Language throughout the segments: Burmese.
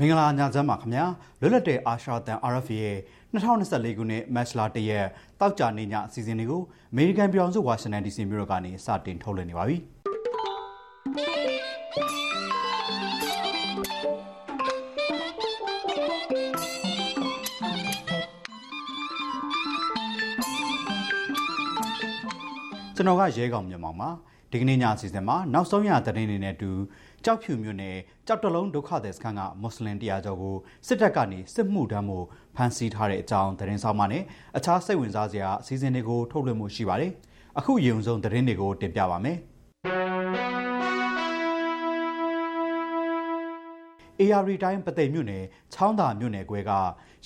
မင်္ဂလာညချမ်းပါခင်ဗျာလွတ်လပ်တဲ့အာရှတန် RFA ရဲ့2024ခုနှစ်မတ်လ1ရက်တောက်ကြနေညအစီအစဉ်လေးကိုအမေရိကန်ပြည်ထောင်စုဝါရှင်တန် DC မြို့တော်ကနေစတင်ထုတ်လွှင့်နေပါပြီကျွန်တော်ကရဲကောင်မြန်မာပါဒီကနေ့ညအစီအစဉ်မှာနောက်ဆုံးရသတင်းတွေနဲ့အတူ ကြောက်ဖြူမြို့နယ်ကြောက်တလုံးဒုက္ခသည်စခန်းကမွတ်စလင်တရားကျော်ကိုစစ်တပ်ကနေစစ်မှုထမ်းမှုဖမ်းဆီးထားတဲ့အကြောင်းသတင်းဆောင်ပါနဲ့အခြားစိတ်ဝင်စားစရာအစီအစဉ်တွေကိုထုတ်လွှင့်မှုရှိပါတယ်။အခုရုံဆုံးသတင်းတွေကိုတင်ပြပါမယ်။ AR တိုင်းပသိမ်မြို့နယ် ချောင်းသာမြို့နယ်ကွဲက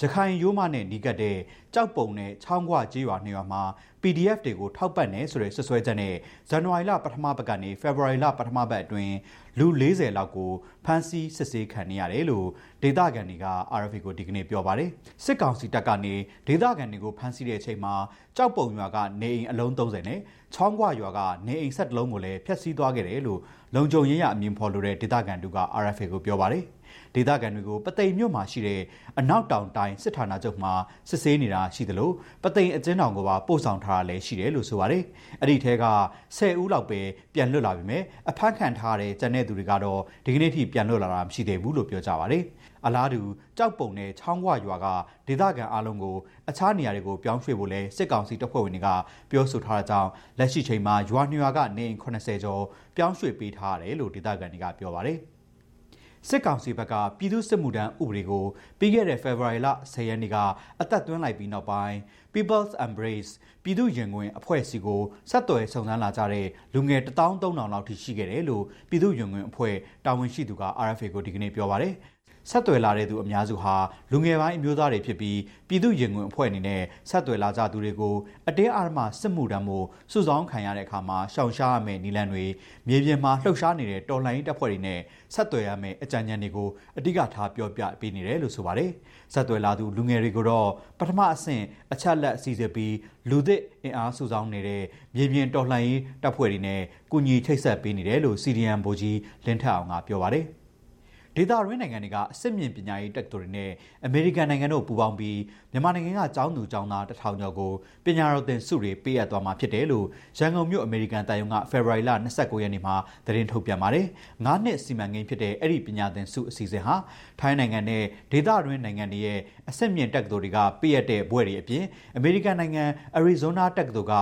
ရခိုင်ရိုးမနဲ့နီးကပ်တဲ့ကြောက်ပုံနဲ့ချောင်းခွကျေးရွာနှစ်ရွာမှာ PDF တွေကိုထောက်ပံ့နေဆိုတဲ့ဆွဆွဲချက်နဲ့ဇန်နဝါရီလပထမပတ်ကနေဖေဖော်ဝါရီလပထမပတ်အတွင်းလူ40လောက်ကိုဖမ်းဆီးစစ်ဆေးခံနေရတယ်လို့ဒေသခံတွေက RFA ကိုဒီကနေ့ပြောပါတယ်စစ်ကောင်စီတပ်ကနေဒေသခံတွေကိုဖမ်းဆီးတဲ့အချိန်မှာကြောက်ပုံရွာကနေအိမ်အလုံး30နဲ့ချောင်းခွရွာကနေအိမ်ဆက်တလုံးကိုလည်းဖျက်ဆီးသွားခဲ့တယ်လို့လုံခြုံရေးရအမြင်ဖော်လို့တဲ့ဒေသခံတို့က RFA ကိုပြောပါတယ်ဒေသခံတွေကိုပသိမ်မြို့မှာရှိတဲ့အနောက်တောင်တိုင်းစစ်ဌာနချုပ်မှာစစ်ဆေးနေတာရှိသလိုပသိမ်အကျဉ်းထောင်ကိုပါပို့ဆောင်ထားတာလည်းရှိတယ်လို့ဆိုပါတယ်။အဲ့ဒီထဲက10ဦးလောက်ပဲပြန်လွတ်လာပြီမဲ့အဖမ်းခံထားတဲ့ကျန်တဲ့သူတွေကတော့ဒီကနေ့ထိပြန်လွတ်လာတာမရှိသေးဘူးလို့ပြောကြပါတယ်။အလားတူကြောက်ပုံနဲ့ချောင်းခွရွာကဒေသခံအလုံးကိုအခြားနေရာတွေကိုပြောင်းရွှေ့ဖို့လဲစစ်ကောင်စီတပ်ဖွဲ့ဝင်တွေကပြောဆိုထားတဲ့ကြောင်းလက်ရှိချိန်မှာရွာညွာကနေအိမ်80ကျော်ပြောင်းရွှေ့ပေးထားရတယ်လို့ဒေသခံတွေကပြောပါတယ်။ စစ်ကောင်စီဘက်ကပြည်သူ့စစ်မှုထမ်းဥပဒေကိုပြီးခဲ့တဲ့ဖေဖော်ဝါရီလ10ရက်နေ့ကအသက်သွင်းလိုက်ပြီးနောက်ပိုင်း People's Embrace ပြည်သူ့ရင်ခွင်အဖွဲ့အစည်းကိုဆက်သွယ်စုံစမ်းလာကြတဲ့လူငယ်13000လောက်ထိရှိခဲ့တယ်လို့ပြည်သူ့ရင်ခွင်အဖွဲ့တာဝန်ရှိသူက RFA ကိုဒီကနေ့ပြောပါတယ် ဆက်သွယ်လာတဲ့သူအများစုဟာလူငယ်ပိုင်းအမျိုးသားတွေဖြစ်ပြီးပြည်သူရင်ခွင်အဖွဲ့အနေနဲ့ဆက်သွယ်လာကြသူတွေကိုအတင်းအဓမ္မစစ်မှုတမ်းမှုစုဆောင်းခံရတဲ့အခါမှာရှောင်ရှားရမယ့်နီလန်တွေမြေပြင်မှာလှုပ်ရှားနေတဲ့တော်လှန်ရေးတပ်ဖွဲ့တွေနဲ့ဆက်သွယ်ရမယ့်အကြံဉာဏ်တွေကိုအဓိကထားပြောပြပေးနေတယ်လို့ဆိုပါတယ်ဆက်သွယ်လာသူလူငယ်တွေကိုတော့ပထမအဆင့်အချက်လက်အစီအစဉ်ပြီးလူသစ်အင်အားစုဆောင်းနေတဲ့မြေပြင်တော်လှန်ရေးတပ်ဖွဲ့တွေနဲ့ကုညီထိတ်ဆက်ပေးနေတယ်လို့ CDM ဗိုလ်ကြီးလင်းထက်အောင်ကပြောပါတယ် ဒေသရင်းနိုင်ငံတွေကအစစ်မြင့်ပညာရေးတက္ကသိုလ်တွေနဲ့အမေရိကန်နိုင်ငံတို့ပူးပေါင်းပြီးမြန်မာနိုင်ငံကကျောင်းသူကျောင်းသားတထောင်ကျော်ကိုပညာတော်သင်ဆုတွေပေးအပ်သွားမှာဖြစ်တယ်လို့ရန်ကုန်မြို့အမေရိကန်တန်ယုံကဖေဖော်ဝါရီလ29ရက်နေ့မှာသတင်းထုတ်ပြန်ပါတယ်။၅နှစ်စီမံကိန်းဖြစ်တဲ့အဲ့ဒီပညာသင်ဆုအစီအစဉ်ဟာထိုင်းနိုင်ငံနဲ့ဒေသရင်းနိုင်ငံတွေရဲ့အစစ်မြင့်တက္ကသိုလ်တွေကပေးအပ်တဲ့ဘွဲ့တွေအပြင်အမေရိကန်နိုင်ငံအရီဇိုနာတက္ကသိုလ်က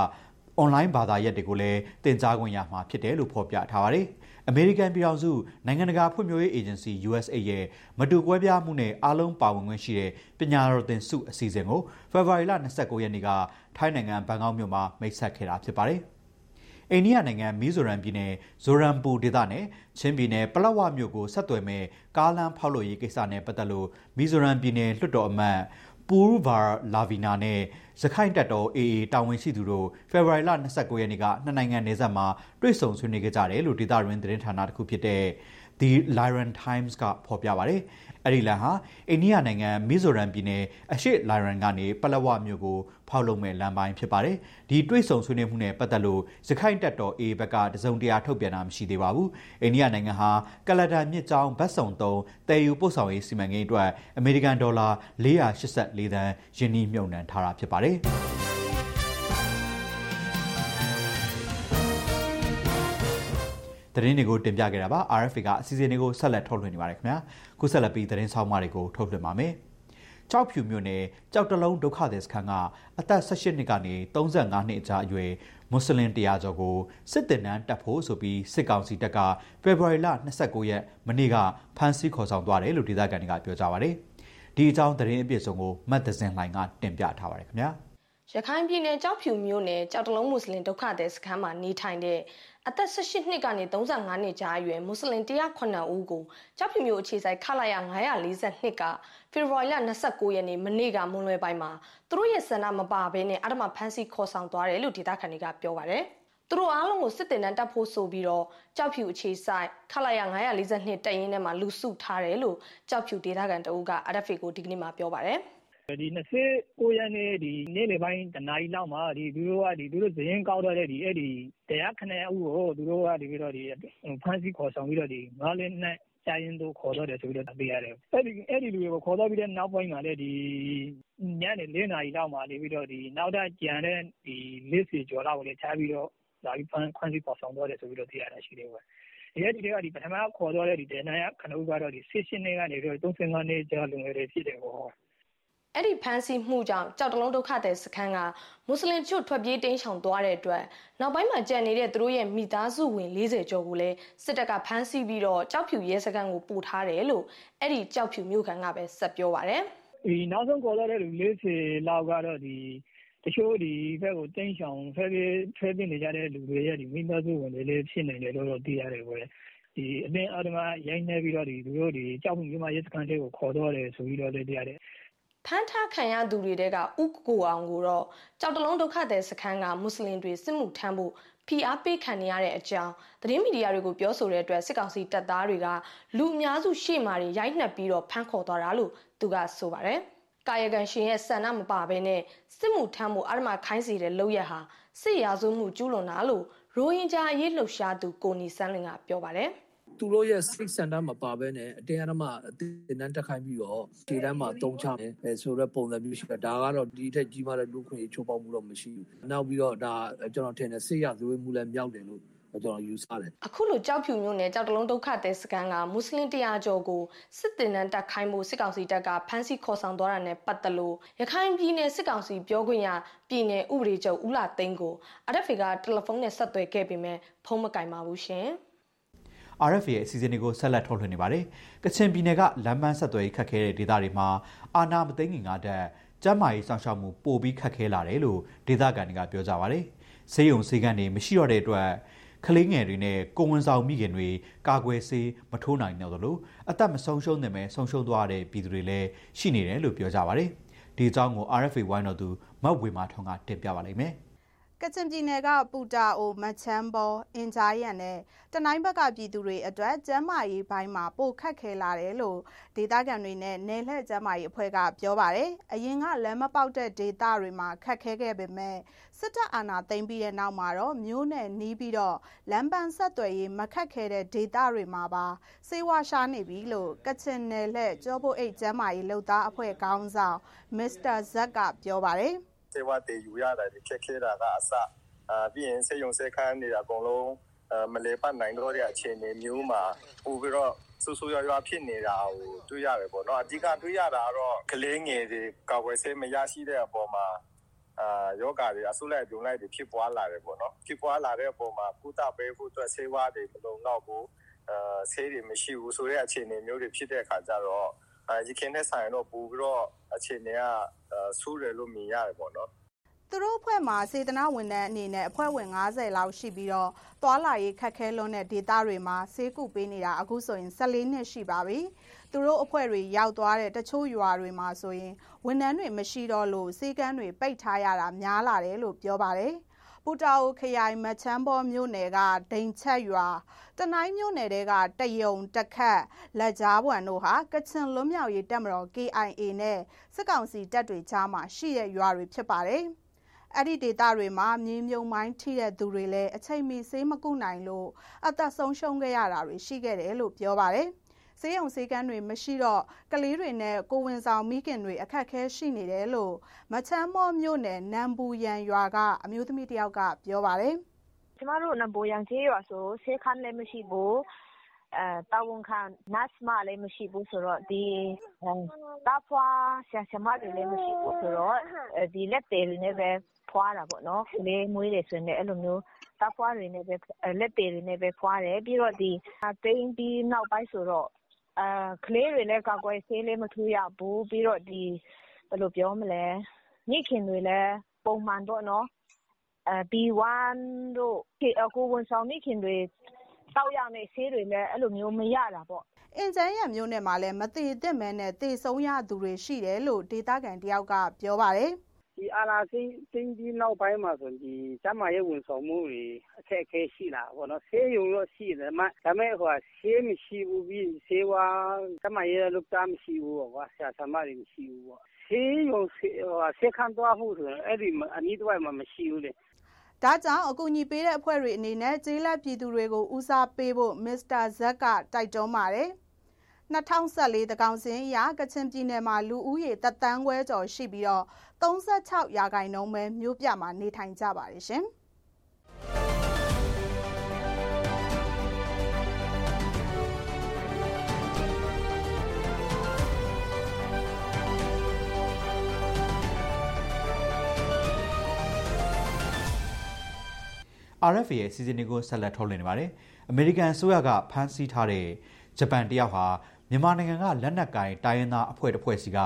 အွန်လိုင်းဘာသာရပ်တွေကိုလည်းတင်ကြားခွင့်ရမှာဖြစ်တယ်လို့ဖော်ပြထားပါတယ်။ အမေရိကန်ပြည်ထောင်စုနိုင်ငံတကာဖွံ့ဖြိုးရေးအေဂျင်စီ USAID ရဲ့မတူကွဲပြားမှုနဲ့အားလုံးပါဝင်ခွင့်ရှိတဲ့ပညာတော်သင်ဆုအစီအစဉ်ကိုဖေဖော်ဝါရီလ29ရက်နေ့ကထိုင်းနိုင်ငံဘန်ကောက်မြို့မှာမိတ်ဆက်ခဲ့တာဖြစ်ပါတယ်။အိန္ဒိယနိုင်ငံမီဇိုရမ်ပြည်နယ်ဇိုရမ်ပူဒေသနဲ့ချင်းပြည်နယ်ပလောဝမြို့ကိုဆက်သွယ်မဲ့ကားလမ်းဖောက်လို့ရေးကိစ္စနဲ့ပတ်သက်လို့မီဇိုရမ်ပြည်နယ်လွှတ်တော်အမတ် ပူးဗာလာဗီနာနဲ့ရခိုင်တပ်တော် AA တာဝန်ရှိသူတို့ဖေဖော်ဝါရီလ29ရက်နေ့ကနှစ်နိုင်ငံနယ်စပ်မှာတွေ့ဆုံဆွေးနွေးခဲ့ကြတယ်လို့ဒေသရင်းသတင်းဌာနတစ်ခုဖြစ်တဲ့ The Lyran Times ကဖော်ပြပါဗျ။အဲ့ဒီလမ်းဟာအိန္ဒိယနိုင်ငံမီဇိုရမ်ပြည်နယ်အရှေ့လိုင်ရန်ကနေပလက်ဝမြို့ကိုဖောက်လုပ်မဲ့လမ်းပိုင်းဖြစ်ပါတယ်။ဒီတွိတ်ဆုံဆွေးနွေးမှုနဲ့ပတ်သက်လို့ရခိုင်တပ်တော် A ဘက်ကတစုံတရာထုတ်ပြန်တာမရှိသေးပါဘူး။အိန္ဒိယနိုင်ငံဟာကလဒါမြစ်ကြောင်းဗတ်စုံသုံးတည်ယူပို့ဆောင်ရေးစီမံကိန်းအတွက်အမေရိကန်ဒေါ်လာ484သန်းယင်းနှိမ့်မြုပ်နှံထားတာဖြစ်ပါတယ်။ သတင်းတွေကိုတင်ပြခဲ့တာပါ RFA ကအစီအစဉ်တွေကိုဆက်လက်ထုတ်လွှင့်နေပါတယ်ခင်ဗျာခုဆက်လက်ပြီးသတင်းဆောင်မတွေကိုထုတ်လွှင့်ပါမယ်ကြောက်ဖြူမြို့နယ်ကြောက်တလုံးဒုက္ခသည်စခန်းကအသက်18နှစ်ကနေ35နှစ်အကြားအရွယ်မွတ်စလင်တရားကျော်ကိုစစ်တင်နန်းတက်ဖို့ဆိုပြီးစစ်ကောင်စီတပ်ကဖေဖော်ဝါရီလ29ရက်မနေ့ကဖမ်းဆီးခေါ်ဆောင်သွားတယ်လို့ဒေသခံတွေကပြောကြပါတယ်ဒီအကြောင်းသတင်းအပြည့်စုံကိုမတ်တဇင်လှိုင်ကတင်ပြထားပါတယ်ခင်ဗျာရခိုင်ပြည်နယ်ကြောက်ဖြူမြို့နယ်ကြောက်တလုံးမွတ်စလင်ဒုက္ခသည်စခန်းမှာနေထိုင်တဲ့ အသက်18နှစ်ကနေ35နှစ်ကြားအရွယ်မွတ်စလင်109ဦးကိုကြောက်ဖြူမြို့အခြေစိုက်ခလာရ942ကဖေဖော်ဝါရီလ29ရက်နေ့မနေ့ကမွန်လွယ်ပိုင်းမှာသူတို့ရဲ့ဆန္ဒမပါဘဲနဲ့အဓမ္မဖမ်းဆီးခေါ်ဆောင်သွားတယ်လို့ဒေသခံတွေကပြောပါတယ်။သူတို့အားလုံးကိုစစ်တင်တန်းတက်ဖို့ဆိုပြီးတော့ကြောက်ဖြူအခြေဆိုင်ခလာရ942တက်ရင်ထဲမှာလူစုထားတယ်လို့ကြောက်ဖြူဒေသခံတအုပ်က RFA ကိုဒီကနေ့မှပြောပါတယ်။ ဒီ29ရက်နေ့ နေ့လယ်ပိုင်းတနာရီလောက်မှာ သူတို့စာရင်းကောက်ထားတဲ့အဲဒီတရားခံဦးကို သူတို့က ဖမ်းဆီးခေါ်ဆောင်ပြီးတော့၅လက်နက်ကြာရင်တို့ ခေါ်တော့တယ်ဆိုပြီးတော့ သိရတယ်။အဲ့ဒီအဲ့ဒီလူတွေကို ခေါ်တော့ပြီးတဲ့နောက်ပိုင်းမှာလည်းဒီညနေ ၄ နာရီလောက်မှာ နေပြီးတော့ဒီနောက်ထပ်ကြံတဲ့ဒီလေးစီကျော်လောက်ကိုလည်းချပြီးတော့ လာပြီး ဖမ်းခွင့်စီပေါ်ဆောင်တော့တယ်ဆိုပြီးတော့ သိရတာရှိတယ်ကွ။ဒီဒီတွေကဒီပထမခေါ်တော့တဲ့ဒီဒေနာရခဏဦးကတော့ဒီ16နှစ်ကနေပြီးတော့35နှစ်ကြာလုံငယ်တွေဖြစ်တယ်ပေါ့။ အဲ့ဒီဖမ်းဆီးမှုကြောင့်ကြောက်တလုံးဒုက္ခသည်စခန်းကမွတ်စလင်ချို့ထွက်ပြေးတင်းရှောင်သွားတဲ့အတွက်နောက်ပိုင်းမှာကြံနေတဲ့သူတို့ရဲ့မိသားစုဝင်40ကျော်ကိုလည်းစစ်တပ်ကဖမ်းဆီးပြီးတော့ကြောက်ဖြူရဲစခန်းကိုပို့ထားတယ်လို့အဲ့ဒီကြောက်ဖြူမြို့ခံကပဲဆက်ပြောပါတယ်။ဒီနောက်ဆုံးခေါ်တော့တဲ့လူ40လောက်ကတော့ဒီတချို့ဒီဘက်ကိုတင်းရှောင်ဖဲပြေးဖဲပြေးနေကြတဲ့လူတွေရဲ့ဒီမိသားစုဝင်တွေလည်းဖြစ်နေတယ်လို့တော့သိရတယ်ကွယ်။ဒီအတင်းအဓမ္မရိုင်းနေပြီးတော့ဒီသူတို့ဒီကြောက်ဖြူမြို့မှာရဲစခန်းတွေကိုခေါ်တော့တယ်ဆိုပြီးတော့လည်းသိရတယ်။ ဖမ်းထားခံရသူတွေတဲကဥကိုအောင်ကိုတော့ကြောက်တလုံးဒုက္ခသည်စခန်းကမွတ်စလင်တွေစစ်မှုထမ်းဖို့ဖိအားပေးခံနေရတဲ့အကြောင်းသတင်းမီဒီယာတွေကိုပြောဆိုတဲ့အတွက်စစ်ကောင်စီတပ်သားတွေကလူအများစုရှေ့မှာရိုက်နှက်ပြီးတော့ဖမ်းခေါ်သွားတာလို့သူကဆိုပါတယ်။ကာယကံရှင်ရဲ့ဆန္ဒမပါဘဲနဲ့စစ်မှုထမ်းမှုအာရမခိုင်းစီတဲ့လုပ်ရက်ဟာစစ်ရာဇဝမှုကျူးလွန်တာလို့ရိုဟင်ဂျာအရေးလှုပ်ရှားသူကိုနီစန်းလင်ကပြောပါတယ်။ သူတို့ရဲ့စိတ်ဆန္ဒမပါဘဲနဲ့အတင်းအဓမ္မအတင်းတန်းတက်ခိုင်းပြီးတော့ခြေတန်းမှာတုံးချတယ်အဲဆိုတော့ပုံစံမျိုးရှိတယ်ဒါကတော့ဒီထက်ကြီးမားတဲ့လူခွင့်ချိုးပေါက်မှုတော့မရှိဘူးနောက်ပြီးတော့ဒါကျွန်တော်ထင်တယ်စိတ်ရဇဝေးမှုလည်းမြောက်တယ်လို့ကျွန်တော်ယူဆတယ်အခုလိုကြောက်ဖြူမျိုးနဲ့ကြောက်တလုံးဒုက္ခတဲ့စကန်ကမွတ်စလင်တရားကျော်ကိုစစ်တင်တန်းတက်ခိုင်းမှုစစ်ကောင်စီတပ်ကဖမ်းဆီးခေါ်ဆောင်သွားတာနဲ့ပတ်သက်လို့ရခိုင်ပြည်နယ်စစ်ကောင်စီပြောခွင့်ရပြည်နယ်ဥပဒေချုပ်ဦးလာသိန်းကို RFA ကတယ်လီဖုန်းနဲ့ဆက်သွယ်ခဲ့ပေမဲ့ဖုန်းမကင်ပါဘူးရှင်။ RFA ရဲ့အစီအစဉ်တွေကိုဆက်လက်ထုတ်လွှင့်နေပါတယ်။ကချင်ပြည်နယ်ကလမ်းမဆက်သွယ်ရေးခက်ခဲတဲ့ဒေသတွေမှာအာဏာမသိမ်းခင်ကတည်းကကျန်းမာရေးဆောင်ရှောက်မှုပိုပြီးခက်ခဲလာတယ်လို့ဒေသခံတွေကပြောကြပါတယ်။ဆေးရုံဆေးကန်းတွေမရှိတော့တဲ့အတွက်ကလေးငယ်တွေနဲ့ကိုဝန်ဆောင်မိခင်တွေကာကွယ်ဆေးမထိုးနိုင်တော့လို့အသက်မဆုံးရှုံးနိုင်ပဲဆုံးရှုံးသွားတဲ့ပြည်သူတွေလည်းရှိနေတယ်လို့ပြောကြပါတယ်။ဒီအကြောင်းကို RFA ဝိုင်းတော်သူမတ်ဝေမာထွန်းကတင်ပြပါလိမ့်မယ်။ ကချင်ပြည်နယ်ကပူတာအိုမချမ်းဘောအင်ဂျာရန်နဲ့တနိုင်းဘက်ကပြည်သူတွေအတွက်ကျန်းမာရေးပိုင်းမှာပိုခက်ခဲလာတယ်လို့ဒေသခံတွေနဲ့နယ်လှည့်ကျန်းမာရေးအဖွဲ့ကပြောပါတယ်။အရင်ကလမ်းမပေါက်တဲ့ဒေသတွေမှာခက်ခဲခဲ့ပေမဲ့စစ်တပ်အာဏာသိမ်းပြီးတဲ့နောက်မှာတော့မျိုးနဲ့နီးပြီးတော့လမ်းပန်းဆက်သွယ်ရေးမခက်ခဲတဲ့ဒေသတွေမှာပါစေဝါရှာနေပြီလို့ကချင်နယ်လှည့်ကျောပိုးအိတ်ကျန်းမာရေးလှုပ်သားအဖွဲ့ခေါင်းဆောင်မစ္စတာဇက်ကပြောပါတယ်။ ဆေးဝါးတည်ယူရတယ်ခက်ခဲတာကအစအာပြီးရင်ဆေးရုံဆေးခန်းတွေအကုန်လုံးမလဲပတ်နိုင်တော့တဲ့အခြေအနေမျိုးမှာပို့ပြီးတော့ဆူဆူရွာရွာဖြစ်နေတာကိုတွေ့ရတယ်ပေါ့နော်အဓိကတွေ့ရတာကတော့ကလေးငယ်တွေကာကွယ်ဆေးမရရှိတဲ့အပေါ်မှာအာယောဂါတွေအဆုလိုက်ပြုံလိုက်တွေဖြစ်ပွားလာတယ်ပေါ့နော်ဖြစ်ပွားလာတဲ့အပေါ်မှာကုသပေးဖို့အတွက်ဆေးဝါးတွေမလုံလောက်ဘူးအာဆေးတွေမရှိဘူးဆိုတဲ့အခြေအနေမျိုးတွေဖြစ်တဲ့အခါကျတော့အဲ ရခင်နဲ့ဆိုင်တော့ပို့ပြီးတော့အခြေအနေကဆူးတယ်လို့မြင်ရတယ်ပေါ့နော်သူတို့အဖွဲ့မှာစေတနာဝန်ထမ်းအနေနဲ့အဖွဲ့ဝင်90လောက်ရှိပြီးတော့သွာလာရေးခက်ခဲလွန်းတဲ့ဒေသတွေမှာဆေးကုပေးနေတာအခုဆိုရင်14နှစ်ရှိပါပြီ။သူတို့အဖွဲ့တွေရောက်သွားတဲ့တချို့ရွာတွေမှာဆိုရင်ဝန်ထမ်းတွေမရှိတော့လို့စေကန်းတွေပိတ်ထားရတာများလာတယ်လို့ပြောပါတယ်။ ပူတာအိုခရိုင်မချမ်းဘောမြို့နယ်ကဒိန်ချက်ရွာတနိုင်းမြို့နယ်ကတယုံတခတ်လက်ကြားပွံတို့ဟာကချင်လွတ်မြောက်ရေးတပ်မတော် KIA နဲ့စစ်ကောင်စီတပ်တွေကြားမှာရှိတဲ့ရွာတွေဖြစ်ပါတယ်။အဲ့ဒီဒေသတွေမှာမြေမြုံမိုင်းထိတဲ့သူတွေလည်းအချိန်မီဆေးမကုနိုင်လို့အသက်ဆုံးရှုံးခဲ့ရတာတွေရှိခဲ့တယ်လို့ပြောပါတယ်။ ဆေးရုံဆေးကန်းတွေမရှိတော့ကလေးတွေနဲ့ကိုဝင်ဆောင်မိခင်တွေအခက်အခဲရှိနေတယ်လို့မချမ်းမောမြို့နယ်နမ်ဘူရန်ရွာကအမျိုးသမီးတယောက်ကပြောပါတယ်။ကျမတို့နမ်ဘူရန်ကျေးရွာဆိုဆေးခန်းလည်းမရှိဘူး။အဲတာဝန်ခံနတ်မလည်းမရှိဘူးဆိုတော့ဒီတာဖွာဆရာဆရာမတွေလည်းမရှိဘူးဆိုတော့ဒီလက်တယ်တွေနဲ့ပဲဖွာတာပေါ့နော်ကလေးမွေးတယ်ဆိုရင်လည်းအဲ့လိုမျိုးသားဖွာတွေနဲ့ပဲလက်သေးတွေနဲ့ပဲဖွာတယ်ပြီးတော့ဒီတိန်းပြီးနောက်ပိုင်းဆိုတော့အာ ကလေးတွေလည်း ကာကွယ်ဆေးလေးမထိုးရဘူး ပြီးတော့ ဒီ ဘယ်လိုပြောမလဲ မိခင်တွေလည်း ပုံမှန်တော့နော်အဲ B1 တို့ ကိုဝန်ဆောင်မိခင်တွေတောက်ရမယ့် ဆေးတွေလည်း အဲ့လိုမျိုး မရတာပေါ့ အင်ဂျန်ရမျိုးနဲ့မှလည်း မသေးသင့်မဲနဲ့သေဆုံးရသူတွေ ရှိတယ်လို့ ဒေတာကန်တယောက်က ပြောပါတယ် ဒီအာလာသိသိပြီးနောက်ပိုင်းမှာဆိုဒီကျမရဲ့ဝန်ဆောင်မှုတွေ အခက်အခဲရှိလာပေါ့နော် ဆေးရုံရောရှိတယ်မဒါမဲ့ဟိုဆေးမရှိဘူး ပြီးဆေးဝါး ကျမရဲ့လုပ်သားမရှိဘူးပေါ့ကွာ ဆရာ ဆရာမတွေ မရှိဘူးပေါ့ ဆေးရုံ ဆေးဟိုဆေးခန်းသွားဖို့ဆိုရင် အဲ့ဒီအနည်းတစ်ဝိုက်မှာ မရှိဘူးလေ ဒါကြောင့် အကူအညီပေးတဲ့အဖွဲ့တွေအနေနဲ့ ကျေးလက်ပြည်သူတွေကို ဦးစားပေးဖို့ မစ္စတာဇက်က တိုက်တွန်းပါတယ် 2014တကောင်စင်အရကချင်ပြည်နယ်မှာလူဦးရေတသန်းခွဲကျော်ရှိပြီးတော့36ရာခိုင်နှုန်းပဲမြို့ပြမှာနေထိုင်ကြပါတယ်ရှင်။ RFA ရဲ့စီစဉ်တွေကိုဆက်လက်ထုတ်လွှင့်နေပါတယ်။အမေရိကန်အစိုးရကဖမ်းဆီးထားတဲ့ဂျပန်တယောက်ဟာ မြန်မာနိုင်ငံကလက်နက်ကိုင်တိုင်းရင်းသားအဖွဲ့တစ်ဖွဲ့စီက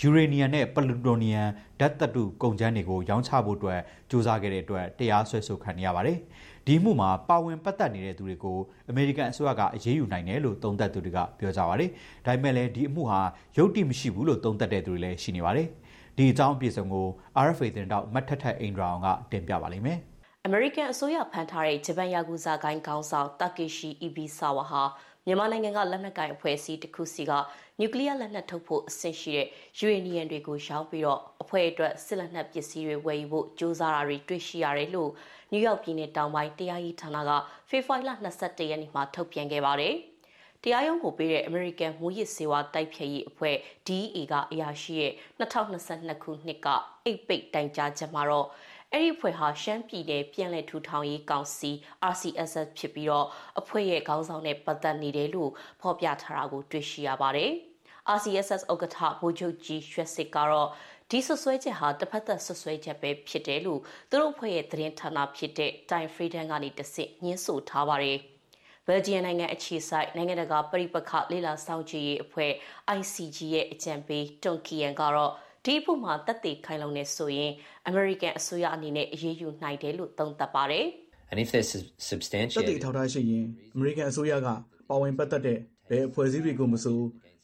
ယူရေနီယံနဲ့ပလူတိုနီယံဓာတ်သတ္တုကုန်ကျန်းတွေကိုရောင်းချဖို့အတွက်စူးစမ်းခဲ့တဲ့အတွက်တရားစွဲဆိုခံနေရပါတယ်။ဒီမှုမှာပါဝင်ပတ်သက်နေတဲ့သူတွေကိုအမေရိကန်အစိုးရကအရေးယူနိုင်တယ်လို့သုံးသပ်သူတွေကပြောကြပါတယ်။ဒါပေမဲ့လည်းဒီအမှုဟာရုပ်တိမရှိဘူးလို့သုံးသပ်တဲ့သူတွေလည်းရှိနေပါတယ်။ဒီအကြောင်းအပြည့်စုံကို RFA တင်တော့မတ်ထက်ထက်အိန္ဒြာအောင်ကတင်ပြပါလိမ့်မယ်။အမေရိကန်အစိုးရဖန်ထားတဲ့ဂျပန်ယာကူဇာကိုင်းခေါင်းဆောင်တာကေရှီအီဘီဆာဝါဟာ မြန်မာနိုင်ငံကလက်နက်ကိုင်အဖွဲ့အစည်းတစ်ခုစီကနျူကလ িয়ার လက်နက်ထုတ်ဖို့အဆင့်ရှိတဲ့ယူရေနီယံတွေကိုရောင်းပြီးတော့အဖွဲ့အတွက်စစ်လက်နက်ပစ္စည်းတွေဝယ်ယူဖို့စ조사တာတွေတွေ့ရှိရတယ်လို့နယူးယောက်ပြည်နယ်တောင်ပိုင်းတရားရေးဌာနကဖေဖော်ဝါရီလ22ရက်နေ့မှာထုတ်ပြန်ခဲ့ပါတယ်။တရားရုံးကိုပေးတဲ့အမေရိကန်မူရစ်စေဝါတိုက်ဖျက်ရေးအဖွဲ့ DEA ကအရာရှိရဲ့2022ခုနှစ်ကအိတ်ပိတ်တိုင်ကြားချက်မှာတော့ အဲ့ဒီအဖွဲ့ဟာရှမ်းပြည်နယ်ပြည်လဲထူထောင်ရေးကောင်စီ RCSS ဖြစ်ပြီးတော့အဖွဲ့ရဲ့ခေါင်းဆောင်နဲ့ပတ်သက်နေတယ်လို့ဖော်ပြထားတာကိုတွေ့ရှိရပါတယ်။ RCSS ဥက္ကဋ္ဌဗိုလ်ချုပ်ကြီးရွှက်စစ်ကတော့ဒီဆွဆွဲချက်ဟာတစ်ဖက်သက်ဆွဆွဲချက်ပဲဖြစ်တယ်လို့သူတို့အဖွဲ့ရဲ့သတင်းဌာနဖြစ်တဲ့ Time Freedom ကနေတဆင့်ညှင်းဆိုထားပါတယ်။ဘယ်လ်ဂျီယံနိုင်ငံအခြေစိုက်နိုင်ငံတကာပြည်ပခလေလာဆောင်ကြည့်ရေးအဖွဲ့ ICG ရဲ့အကြံပေးတွန်ကီယန်ကတော့ ဒီအဖို့မှာတက်တည်ခိုင်လုံနေဆိုရင်အမေရိကန်အစိုးရအနေနဲ့အရေးယူနိုင်တယ်လို့သုံးသပ်ပါတယ် And if there's substantial တက်တည်ထောက်ထားရှိရင်အမေရိကန်အစိုးရကပါဝင်ပတ်သက်တဲ့ဘယ်အဖွဲ့အစည်းတွေကိုမဆို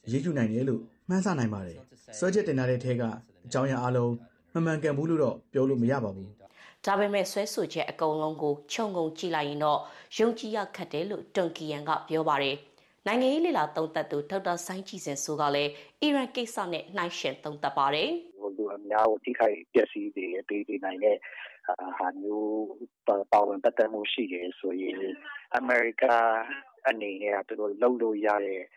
အရေးယူနိုင်တယ်လို့မှန်းဆနိုင်ပါတယ်။ဆွဲချက်တင်ထားတဲ့ထဲကအကြောင်းအရာအလုံးမမှန်ကန်ဘူးလို့တော့ပြောလို့မရပါဘူး။ဒါပေမဲ့ဆွဲဆိုချက်အကုန်လုံးကိုခြုံငုံကြည့်လိုက်ရင်တော့ယုံကြည်ရခက်တယ်လို့တွန်ကီယန်ကပြောပါတယ်။ နိုင်ငံရေးလေလာသုံးသပ်သူဒေါက်တာဆိုင်းကြည်စင်ဆိုကလည်းအီရန်ကိစ္စနဲ့နှိုင်းယှဉ်သုံးသပ်ပါတယ်။များကိုထိခိုက်ပျက်စီးစေပေးစေနိုင်တဲ့ဟာမျိုးပါဝင်ပတ်သက်မှုရှိတယ်ဆိုရင်အမေရိကအနေနဲ့ကသူတို့လှုပ်လို့ရတဲ့အာ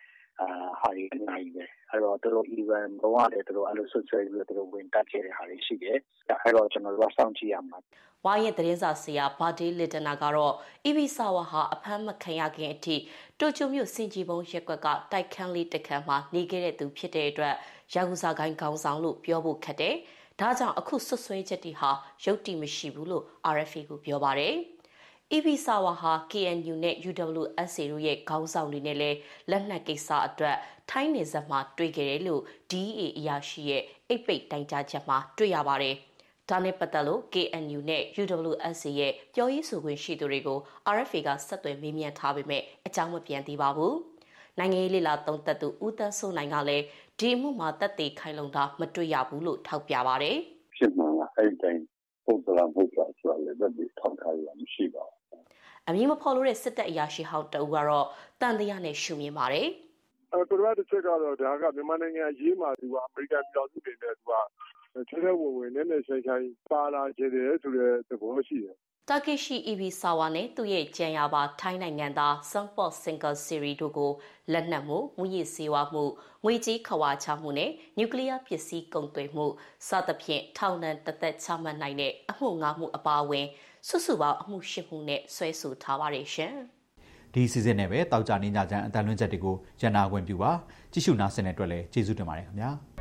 ဟာဒီအများကြီးပဲအဲ့တော့သူတို့ even ဘဝနဲ့သူတို့အဲ့လိုဆွဆွဲပြီးသူတို့ဝင်တက်ခဲ့တဲ့ဟာတွေရှိတယ်အဲ့တော့ကျွန်တော်တို့စောင့်ကြည့်ရမှာဝိုင်းရဲ့သတင်းစာဆရာဘာဒီလီတနာကတော့အီဘီဆာဝါဟာအဖမ်းမခံရခင်အထိတိုကျိုမြို့စင်ကြီးဘုံရက်ကွက်ကတိုက်ခန်းလေးတစ်ခန်းမှာနေခဲ့တဲ့သူဖြစ်တဲ့အတွက်ယာကူဇာကိုင်းခေါင်းဆောင်လို့ပြောဖို့ခက်တယ်။ဒါကြောင့်အခုဆွဆွဲချက်တွေဟာရုပ်တည်မရှိဘူးလို့ RFA ကိုပြောပါတယ်။ EB စာဝါဟာ KNU နဲ့ UWSA တို့ရဲ့ခေါင်းဆောင်တွေနဲ့လည်းလက်နက်ကိစ္စအတွက်ထိုင်းနေဆက်မှာတွေ့ခဲ့တယ်လို့ DEA အရာရှိရဲ့အိတ်ပိတ်တိုင်ကြားချက်မှာတွေ့ရပါတယ်။ဒါနဲ့ပတ်သက်လို့ KNU နဲ့ UWSA ရဲ့ပြောရေးဆိုခွင့်ရှိသူတွေကို RFA ကဆက်သွယ်မေးမြန်းထားပေမဲ့အကြောင်းမပြန်သေးပါဘူး။နိုင်ငံရေးလေလာသုံးသက်သူဦးသန်းစိုးနိုင်ကလည်းဒီမှုမှာတက်သေးခိုင်လုံတာမတွေ့ရဘူးလို့ထောက်ပြပါတယ်။ဖြစ်မှန်ကအဲ့တိုင်း ပုံစံပုံစံဆိုတာလည်းတက်သေးထောက်ထားရမရှိပါဘူး။အမည်မဖော်လို့တဲ့စစ်တပ်အရာရှိဟောင်းတအူကတော့တန်တရားနဲ့ရှုမြင်ပါတယ်။အဲသူတို့ကတစ်ချက်ကတော့ဒါကမြန်မာနိုင်ငံရေးမှာသူကအမေရိကန်ပြည်တော်စုတွေနဲ့သူကထဲထဲဝင်ဝင်နဲ့နဲ့ဆိုင်ဆိုင်ပါလာခြင်းတယ်ဆိုတဲ့သဘောရှိတယ် တာကေရှိအီဘီဆာဝါနဲ့သူ့ရဲ့ကြံရပါထိုင်းနိုင်ငံသားစမ်ပေါ့စင်ကာစီရီတို့ကိုလက်နက်မှုငွေရည်စေဝါမှုငွေကြီးခွာချမှုနဲ့နျူကလ িয়ার ပစ္စည်းကုန်သွယ်မှုစသဖြင့်ထောင်ဒဏ်တစ်သက်ချမှတ်နိုင်တဲ့အမှုငါမှုအပါအဝင်စုစုပေါင်းအမှုရှစ်မှုနဲ့ဆွဲဆိုထားပါတယ်ရှင်ဒီစီစဉ်နဲ့ပဲတောက်ကြနေကြချမ်းအတန်လွင့်ချက်တွေကိုရန်နာခွင့်ပြုပါကြည့်ရှုနာဆင်တဲ့အတွက်လည်းကျေးဇူးတင်ပါတယ်ခင်ဗျာ။